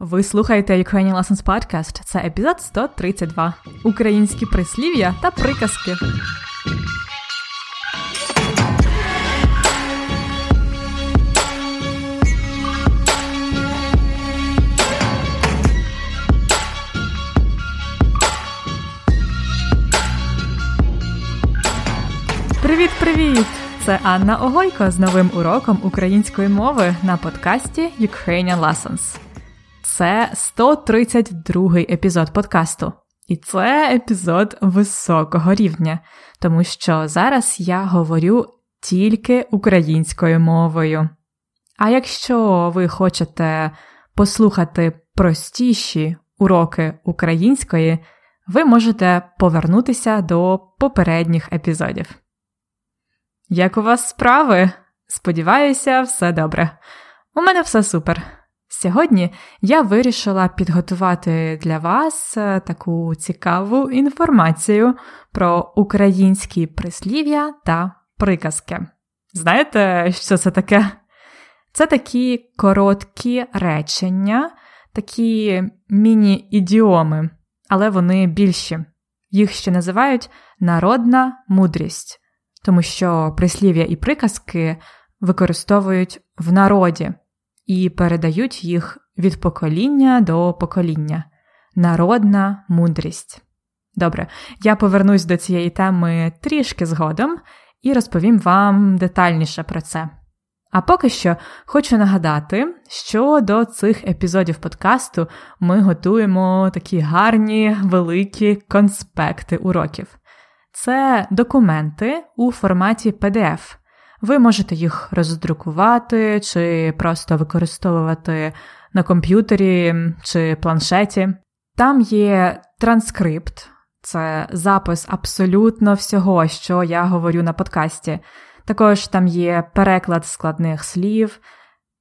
Ви слухаєте Ukrainian Lessons Podcast. Це епізод 132. Українські прислів'я та приказки. Привіт-привіт! Це Анна Огойко з новим уроком української мови на подкасті Ukrainian Lessons. Це 132-й епізод подкасту. І це епізод високого рівня, тому що зараз я говорю тільки українською мовою. А якщо ви хочете послухати простіші уроки української, ви можете повернутися до попередніх епізодів. Як у вас справи? Сподіваюся, все добре. У мене все супер. Сьогодні я вирішила підготувати для вас е, таку цікаву інформацію про українські прислів'я та приказки. Знаєте, що це таке? Це такі короткі речення, такі міні-ідіоми, але вони більші. Їх ще називають народна мудрість, тому що прислів'я і приказки використовують в народі і передають їх від покоління до покоління. Народна мудрість. Добре, я повернусь до цієї теми трішки згодом і розповім вам детальніше про це. А поки що хочу нагадати, що до цих епізодів подкасту ми готуємо такі гарні великі конспекти уроків. Це документи у форматі PDF, ви можете їх роздрукувати чи просто використовувати на комп'ютері чи планшеті. Там є транскрипт, це запис абсолютно всього, що я говорю на подкасті. Також там є переклад складних слів,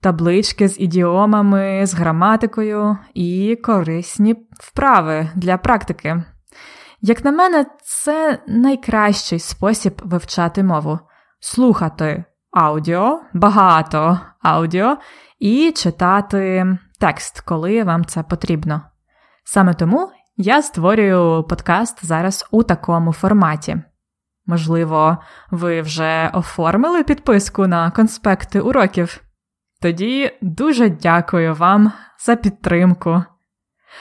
таблички з ідіомами, з граматикою і корисні вправи для практики. Як на мене, це найкращий спосіб вивчати мову слухати аудіо, багато аудіо, і читати текст, коли вам це потрібно. Саме тому я створюю подкаст зараз у такому форматі. Можливо, ви вже оформили підписку на конспекти уроків? Тоді дуже дякую вам за підтримку.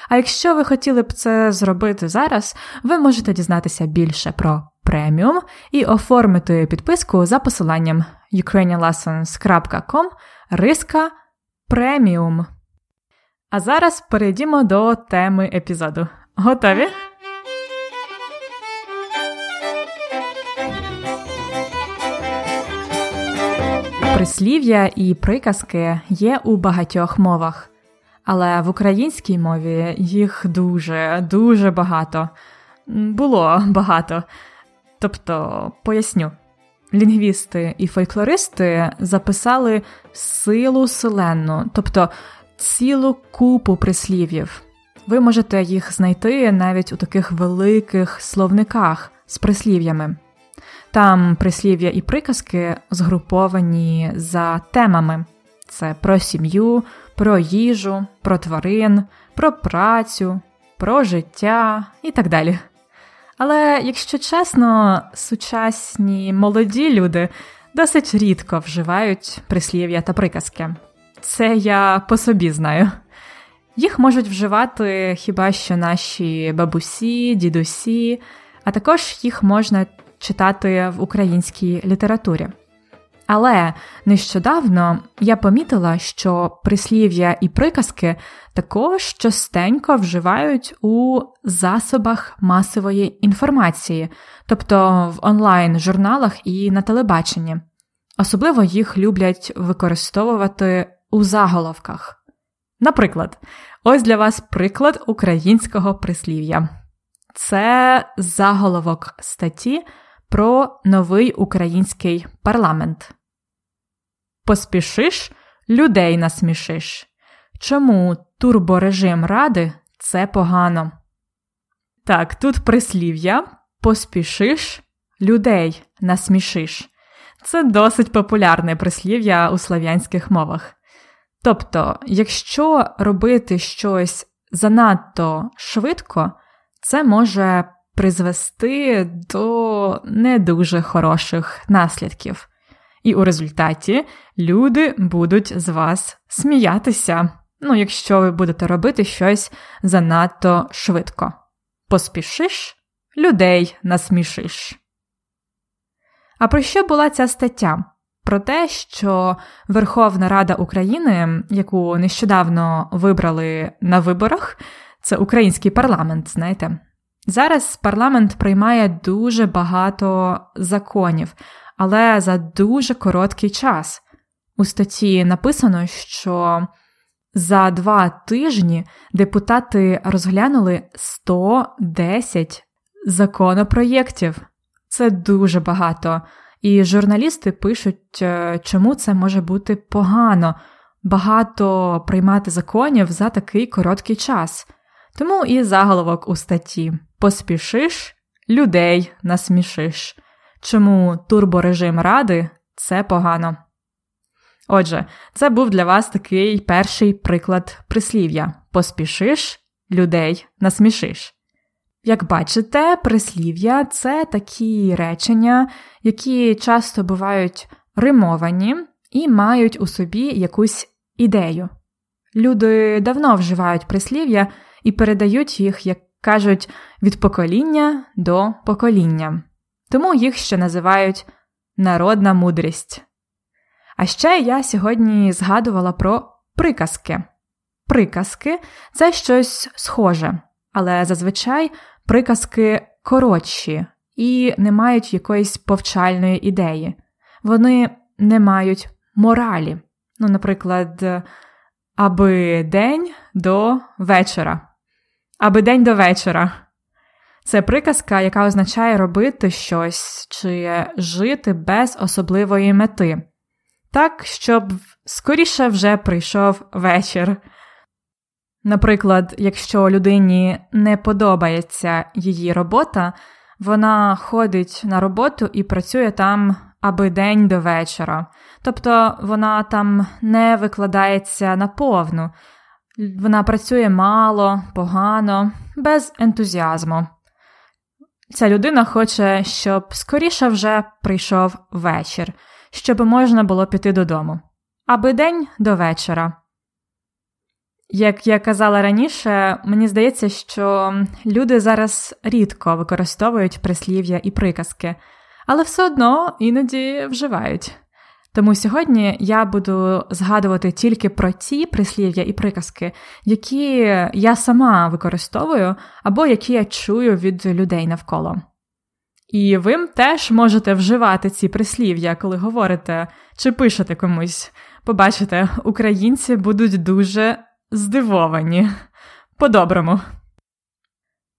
А якщо ви хотіли б це зробити зараз, ви можете дізнатися більше про преміум і оформити підписку за посиланням ukrainianlessons.com риска преміум. А зараз перейдімо до теми епізоду. Готові? Прислів'я і приказки є у багатьох мовах, але в українській мові їх дуже, дуже багато. Було багато. Тобто, поясню, лінгвісти і фольклористи записали силу селенну, тобто цілу купу прислів'їв. Ви можете їх знайти навіть у таких великих словниках з прислів'ями. Там прислів'я і приказки згруповані за темами: це про сім'ю, про їжу, про тварин, про працю, про життя і так далі. Але, якщо чесно, сучасні молоді люди досить рідко вживають прислів'я та приказки. Це я по собі знаю. Їх можуть вживати хіба що наші бабусі, дідусі, а також їх можна читати в українській літературі. Але нещодавно я помітила, що прислів'я і приказки також частенько вживають у засобах масової інформації, тобто в онлайн-журналах і на телебаченні. Особливо їх люблять використовувати у заголовках. Наприклад, ось для вас приклад українського прислів'я. Це заголовок статті про новий український парламент. Поспішиш, людей насмішиш. Чому турборежим ради це погано? Так, тут прислів'я поспішиш, людей насмішиш. Це досить популярне прислів'я у слав'янських мовах. Тобто, якщо робити щось занадто швидко, це може призвести до не дуже хороших наслідків. І у результаті люди будуть з вас сміятися, ну, якщо ви будете робити щось занадто швидко. Поспішиш, людей насмішиш. А про що була ця стаття? Про те, що Верховна Рада України, яку нещодавно вибрали на виборах, це український парламент, знаєте. Зараз парламент приймає дуже багато законів, але за дуже короткий час. У статті написано, що за два тижні депутати розглянули 110 законопроєктів. Це дуже багато. І журналісти пишуть, е, чому це може бути погано, багато приймати законів за такий короткий час. Тому і заголовок у статті Поспішиш, людей насмішиш. Чому турборежим ради це погано? Отже, це був для вас такий перший приклад прислів'я Поспішиш, людей насмішиш. Як бачите, прислів'я це такі речення, які часто бувають римовані і мають у собі якусь ідею. Люди давно вживають прислів'я і передають їх, як кажуть, від покоління до покоління, тому їх ще називають народна мудрість. А ще я сьогодні згадувала про приказки. Приказки це щось схоже, але зазвичай приказки коротші і не мають якоїсь повчальної ідеї. Вони не мають моралі. Ну, наприклад, аби день до вечора. Аби день до вечора. Це приказка, яка означає робити щось чи жити без особливої мети. Так, щоб скоріше вже прийшов вечір. Наприклад, якщо людині не подобається її робота, вона ходить на роботу і працює там аби день до вечора. Тобто вона там не викладається наповну, вона працює мало, погано, без ентузіазму. Ця людина хоче, щоб скоріше вже прийшов вечір, щоб можна було піти додому, аби день до вечора. Як я казала раніше, мені здається, що люди зараз рідко використовують прислів'я і приказки, але все одно іноді вживають. Тому сьогодні я буду згадувати тільки про ті прислів'я і приказки, які я сама використовую або які я чую від людей навколо. І ви теж можете вживати ці прислів'я, коли говорите чи пишете комусь. Побачите, українці будуть дуже здивовані. По-доброму.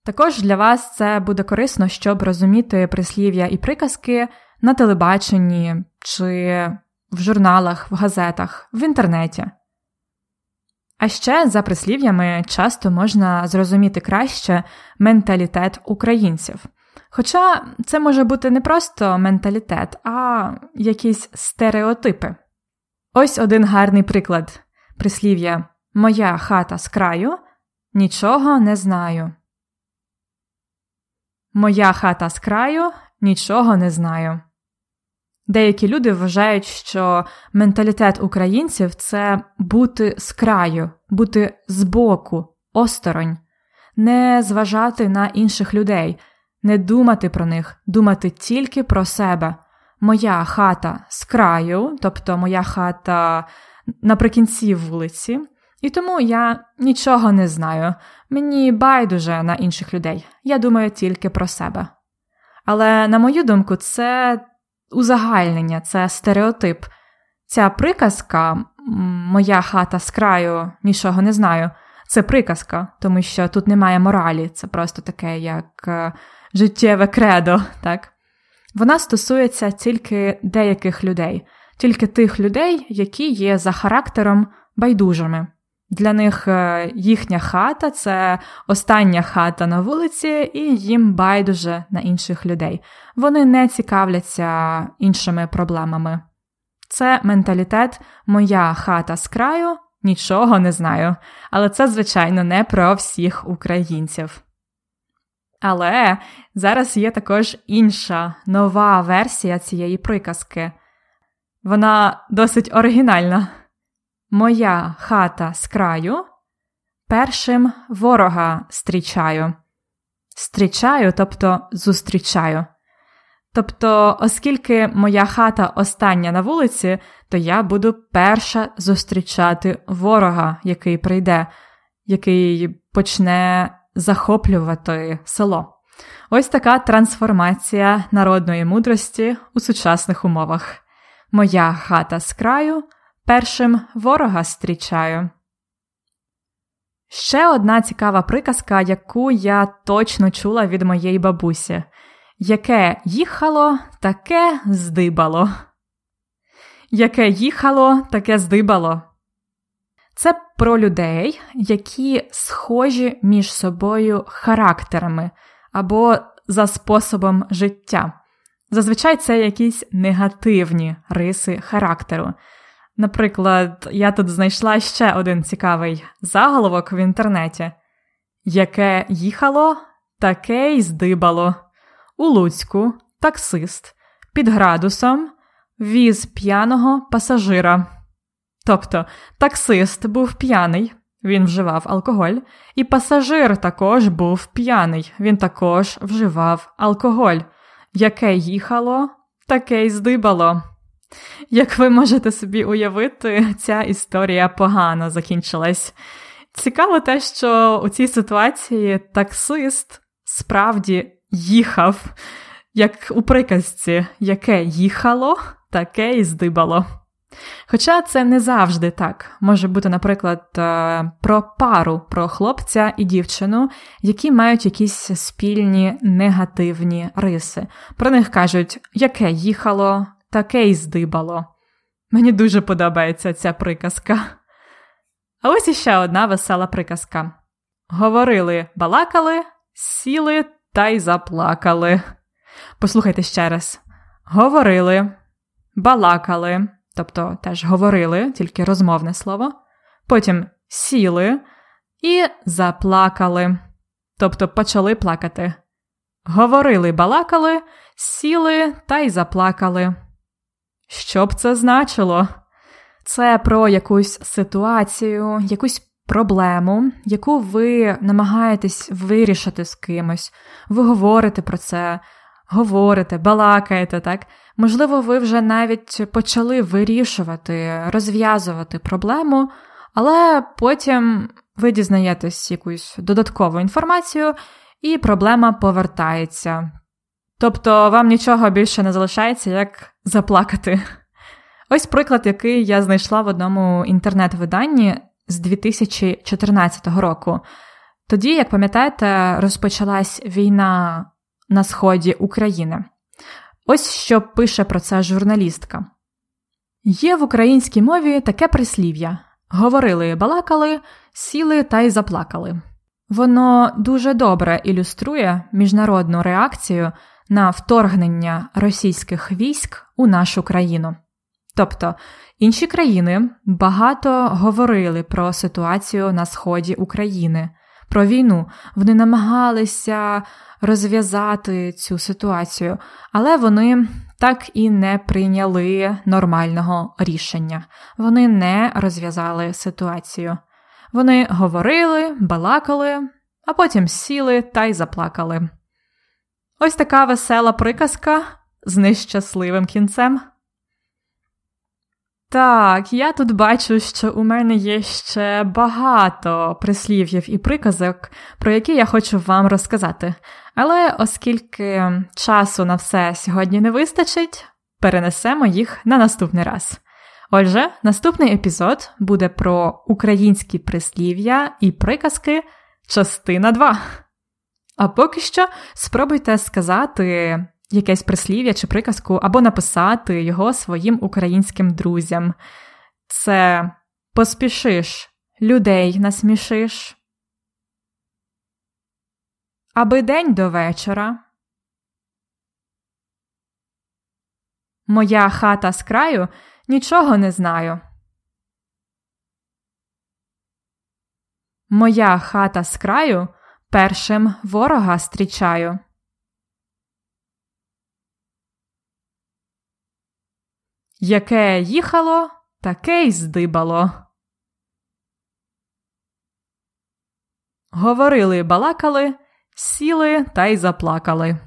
Також для вас це буде корисно, щоб розуміти прислів'я і приказки на телебаченні чи в журналах, в газетах, в інтернеті. А ще за прислів'ями часто можна зрозуміти краще менталітет українців. Хоча це може бути не просто менталітет, а якісь стереотипи. Ось один гарний приклад прислів'я Моя хата з краю нічого не знаю. Моя хата з краю нічого не знаю. Деякі люди вважають, що менталітет українців це бути з краю, бути збоку, осторонь, не зважати на інших людей, не думати про них, думати тільки про себе. Моя хата з краю, тобто моя хата наприкінці вулиці, і тому я нічого не знаю, мені байдуже на інших людей, я думаю тільки про себе. Але, на мою думку, це узагальнення, це стереотип. Ця приказка, моя хата з краю нічого не знаю, це приказка, тому що тут немає моралі, це просто таке як е, життєве кредо. так? Вона стосується тільки деяких людей, тільки тих людей, які є за характером байдужими. Для них е, їхня хата це остання хата на вулиці, і їм байдуже на інших людей. Вони не цікавляться іншими проблемами. Це менталітет моя хата з краю нічого не знаю, але це, звичайно, не про всіх українців. Але зараз є також інша нова версія цієї приказки. Вона досить оригінальна. Моя хата з краю, першим ворога стрічаю. Стрічаю, тобто зустрічаю. Тобто, оскільки моя хата остання на вулиці, то я буду перша зустрічати ворога, який прийде, який почне захоплювати село. Ось така трансформація народної мудрості у сучасних умовах. Моя хата з краю, першим ворога зустрічаю. Ще одна цікава приказка, яку я точно чула від моєї бабусі. Яке їхало, таке здибало. Яке їхало, таке здибало. Це про людей, які схожі між собою характерами або за способом життя. Зазвичай це якісь негативні риси характеру. Наприклад, я тут знайшла ще один цікавий заголовок в інтернеті: Яке їхало, таке й здибало. У Луцьку таксист під градусом віз п'яного пасажира. Тобто таксист був п'яний, він вживав алкоголь, і пасажир також був п'яний, він також вживав алкоголь. Яке їхало, таке й здибало. Як ви можете собі уявити, ця історія погано закінчилась. Цікаво те, що у цій ситуації таксист справді їхав, як у приказці, яке їхало, таке й здибало. Хоча це не завжди так. Може бути, наприклад, е, про пару, про хлопця і дівчину, які мають якісь спільні негативні риси. Про них кажуть, яке їхало, таке й здибало. Мені дуже подобається ця приказка. А ось іще одна весела приказка. Говорили, балакали, сіли та й заплакали. Послухайте ще раз: говорили, балакали тобто теж говорили, тільки розмовне слово, потім сіли і заплакали, тобто почали плакати. Говорили, балакали, сіли та й заплакали. Що б це значило? Це про якусь ситуацію, якусь проблему, яку ви намагаєтесь вирішити з кимось, ви говорите про це, говорите, балакаєте, так? Можливо, ви вже навіть почали вирішувати, розв'язувати проблему, але потім ви дізнаєтесь якусь додаткову інформацію, і проблема повертається. Тобто вам нічого більше не залишається, як заплакати. Ось приклад, який я знайшла в одному інтернет-виданні з 2014 року. Тоді, як пам'ятаєте, розпочалась війна на сході України. Ось що пише про це журналістка. Є в українській мові таке прислів'я говорили, балакали, сіли та й заплакали. Воно дуже добре ілюструє міжнародну реакцію на вторгнення російських військ у нашу країну. Тобто інші країни багато говорили про ситуацію на сході України, про війну. Вони намагалися розв'язати цю ситуацію, але вони так і не прийняли нормального рішення. Вони не розв'язали ситуацію. Вони говорили, балакали, а потім сіли та й заплакали. Ось така весела приказка з нещасливим кінцем. Так, я тут бачу, що у мене є ще багато прислів'їв і приказок, про які я хочу вам розказати. Але оскільки часу на все сьогодні не вистачить, перенесемо їх на наступний раз. Отже, наступний епізод буде про українські прислів'я і приказки, частина 2. А поки що спробуйте сказати якесь прислів'я чи приказку, або написати його своїм українським друзям. Це поспішиш, людей насмішиш. Аби день до вечора. Моя хата з краю нічого не знаю. Моя хата з краю першим ворога зустрічаю. Яке їхало, таке й здибало. Говорили, балакали, сіли та й заплакали.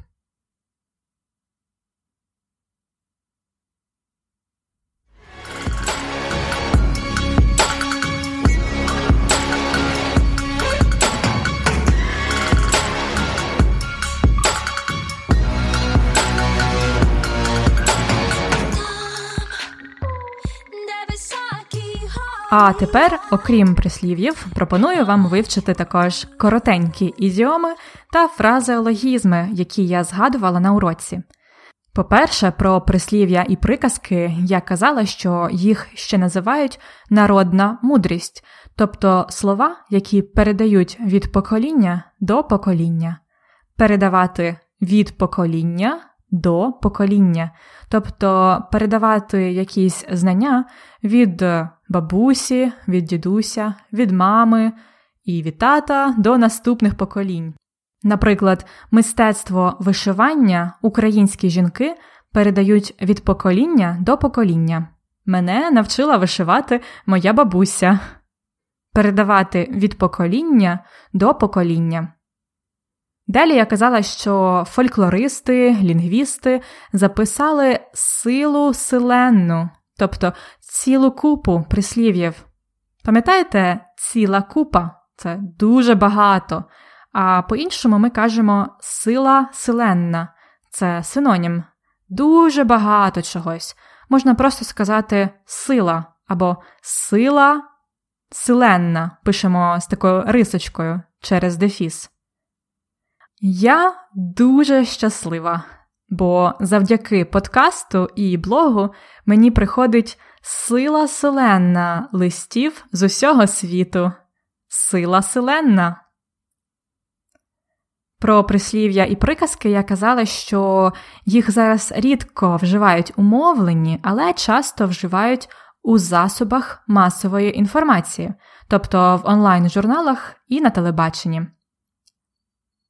А тепер, окрім прислів'їв, пропоную вам вивчити також коротенькі ідіоми та фразеологізми, які я згадувала на уроці. По-перше, про прислів'я і приказки я казала, що їх ще називають народна мудрість, тобто слова, які передають від покоління до покоління, передавати від покоління до покоління, тобто передавати якісь знання від бабусі, від дідуся, від мами і від тата до наступних поколінь. Наприклад, мистецтво вишивання українські жінки передають від покоління до покоління. Мене навчила вишивати моя бабуся, передавати від покоління до покоління. Далі я казала, що фольклористи, лінгвісти записали силу силенну, тобто цілу купу прислів'їв. Пам'ятаєте, ціла купа це дуже багато. А по-іншому ми кажемо сила силенна це синонім. Дуже багато чогось. Можна просто сказати сила або сила силенна. Пишемо з такою рисочкою через дефіс. Я дуже щаслива, бо завдяки подкасту і блогу мені приходить сила селенна листів з усього світу. Сила селенна. Про прислів'я і приказки я казала, що їх зараз рідко вживають у мовленні, але часто вживають у засобах масової інформації, тобто в онлайн-журналах і на телебаченні.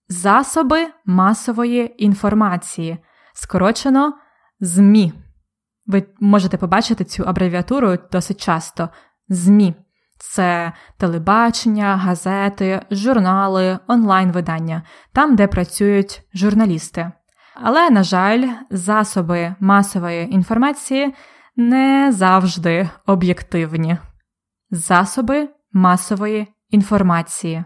Засоби масової інформації, скорочено ЗМІ. Ви можете побачити цю абревіатуру досить часто. ЗМІ це телебачення, газети, журнали, онлайн-видання, там, де працюють журналісти. Але, на жаль, засоби масової інформації не завжди об'єктивні. Засоби масової інформації.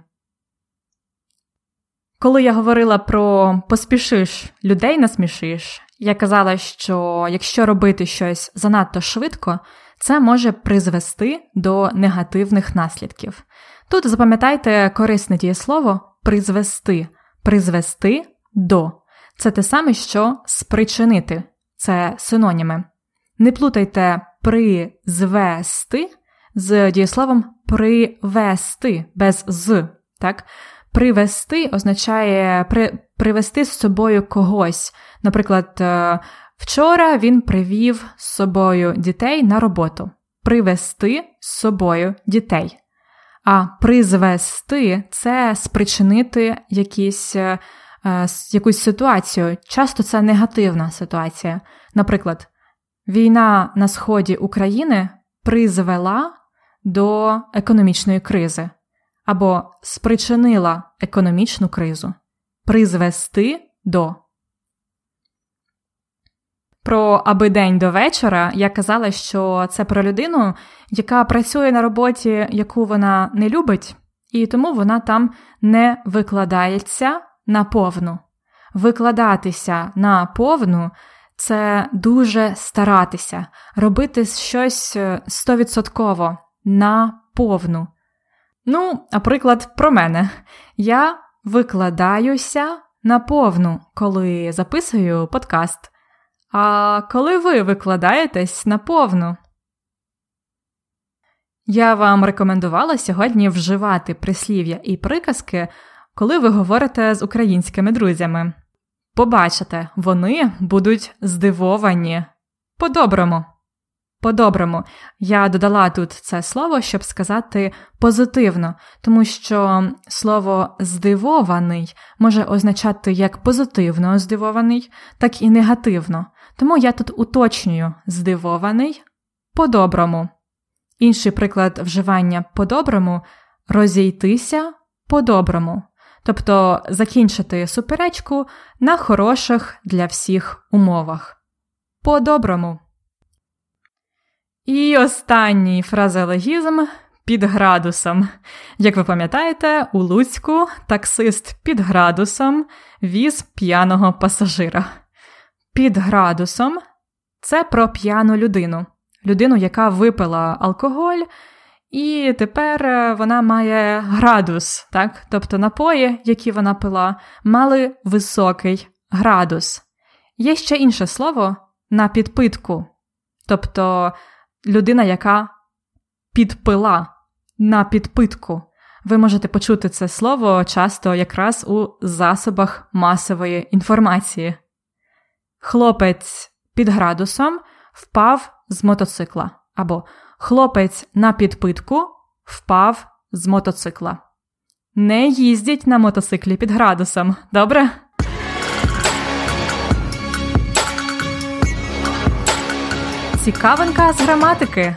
Коли я говорила про поспішиш, людей насмішиш, я казала, що якщо робити щось занадто швидко, це може призвести до негативних наслідків. Тут запам'ятайте корисне дієслово призвести, призвести до. Це те саме, що спричинити, це синоніми. Не плутайте призвести з дієсловом привести без з. так? Привести означає при, привести з собою когось. Наприклад, е, вчора він привів з собою дітей на роботу. Привести з собою дітей. А призвести це спричинити якісь, е, якусь ситуацію. Часто це негативна ситуація. Наприклад, війна на сході України призвела до економічної кризи або спричинила економічну кризу, призвести до. Про аби день до вечора я казала, що це про людину, яка працює на роботі, яку вона не любить, і тому вона там не викладається на повну. Викладатися на повну це дуже старатися, робити щось е, стовідсотково на повну. Ну, наприклад, про мене. Я викладаюся наповну, коли записую подкаст. А коли ви викладаєтесь наповну? Я вам рекомендувала сьогодні вживати прислів'я і приказки, коли ви говорите з українськими друзями. Побачите, вони будуть здивовані. По-доброму. По-доброму. Я додала тут це слово, щоб сказати позитивно, тому що слово здивований може означати як позитивно здивований, так і негативно. Тому я тут уточнюю здивований по-доброму. Інший приклад вживання по-доброму розійтися по-доброму, тобто закінчити суперечку на хороших для всіх умовах. По-доброму. І останній фразеологізм під градусом. Як ви пам'ятаєте, у Луцьку таксист під градусом віз п'яного пасажира. Під градусом це про п'яну людину, людину, яка випила алкоголь, і тепер е, вона має градус, так? тобто напої, які вона пила, мали високий градус. Є ще інше слово на підпитку, тобто людина, яка підпила на підпитку. Ви можете почути це слово часто якраз у засобах масової інформації. Хлопець під градусом впав з мотоцикла, або хлопець на підпитку впав з мотоцикла. Не їздіть на мотоциклі під градусом, добре? Цікавинка з граматики.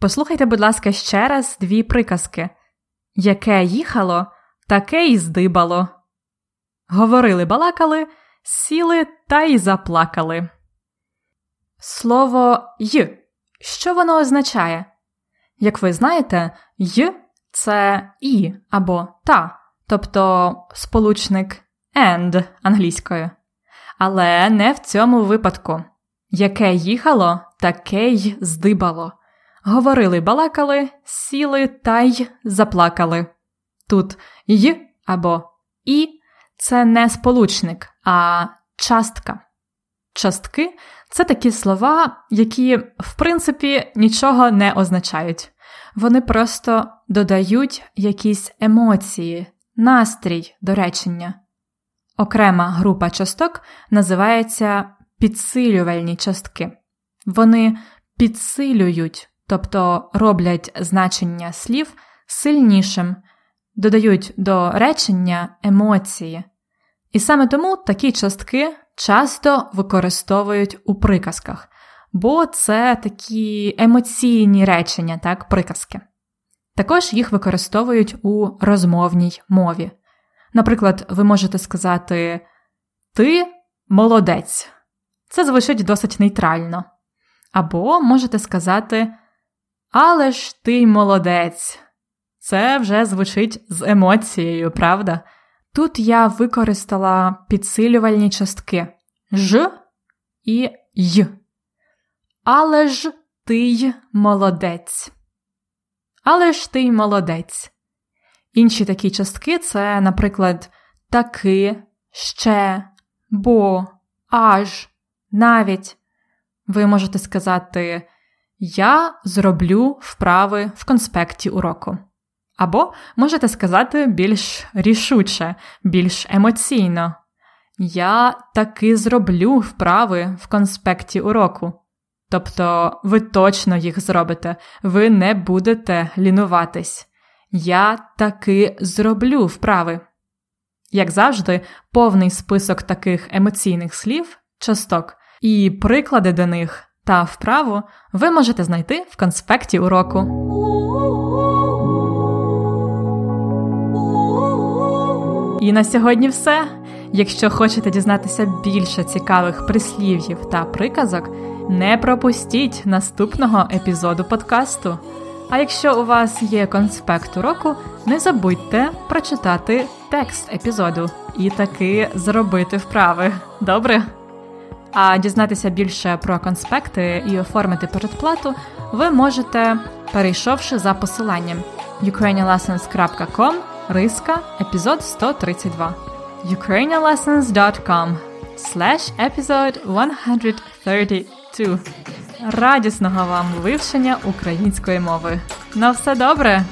Послухайте, будь ласка, ще раз дві приказки. Яке їхало, таке й здибало. Говорили, балакали, сіли та й заплакали. Слово й. Що воно означає? Як ви знаєте, й це і або та, тобто сполучник and англійською. Але не в цьому випадку. Яке їхало, таке й здибало. Говорили, балакали, сіли та й заплакали. Тут й або і це не сполучник, а частка. Частки це такі слова, які, в принципі, нічого не означають. Вони просто додають якісь емоції, настрій до речення. Окрема група часток називається підсилювальні частки. Вони підсилюють, тобто роблять значення слів сильнішим, додають до речення емоції. І саме тому такі частки часто використовують у приказках, бо це такі емоційні речення, так, приказки. Також їх використовують у розмовній мові. Наприклад, ви можете сказати Ти молодець. Це звучить досить нейтрально. Або можете сказати Але ж ти молодець. Це вже звучить з емоцією, правда? Тут я використала підсилювальні частки ж і й. Але ж ти й молодець. Але ж ти й молодець. Інші такі частки це, наприклад, таки, ще, бо, аж, навіть. Ви можете сказати Я зроблю вправи в конспекті уроку. Або можете сказати більш рішуче, більш емоційно. Я таки зроблю вправи в конспекті уроку. Тобто ви точно їх зробите, ви не будете лінуватись. Я таки зроблю вправи. Як завжди, повний список таких емоційних слів, часток і приклади до них та вправу ви можете знайти в конспекті уроку. І на сьогодні все. Якщо хочете дізнатися більше цікавих прислів'їв та приказок, не пропустіть наступного епізоду подкасту. А якщо у вас є конспект уроку, не забудьте прочитати текст епізоду і таки зробити вправи. Добре? А дізнатися більше про конспекти і оформити передплату ви можете, перейшовши за посиланням ukrainianlessons.com риска епізод 132 ukrainianlessons.com slash episode 132 Радісного вам вивчення української мови. На все добре!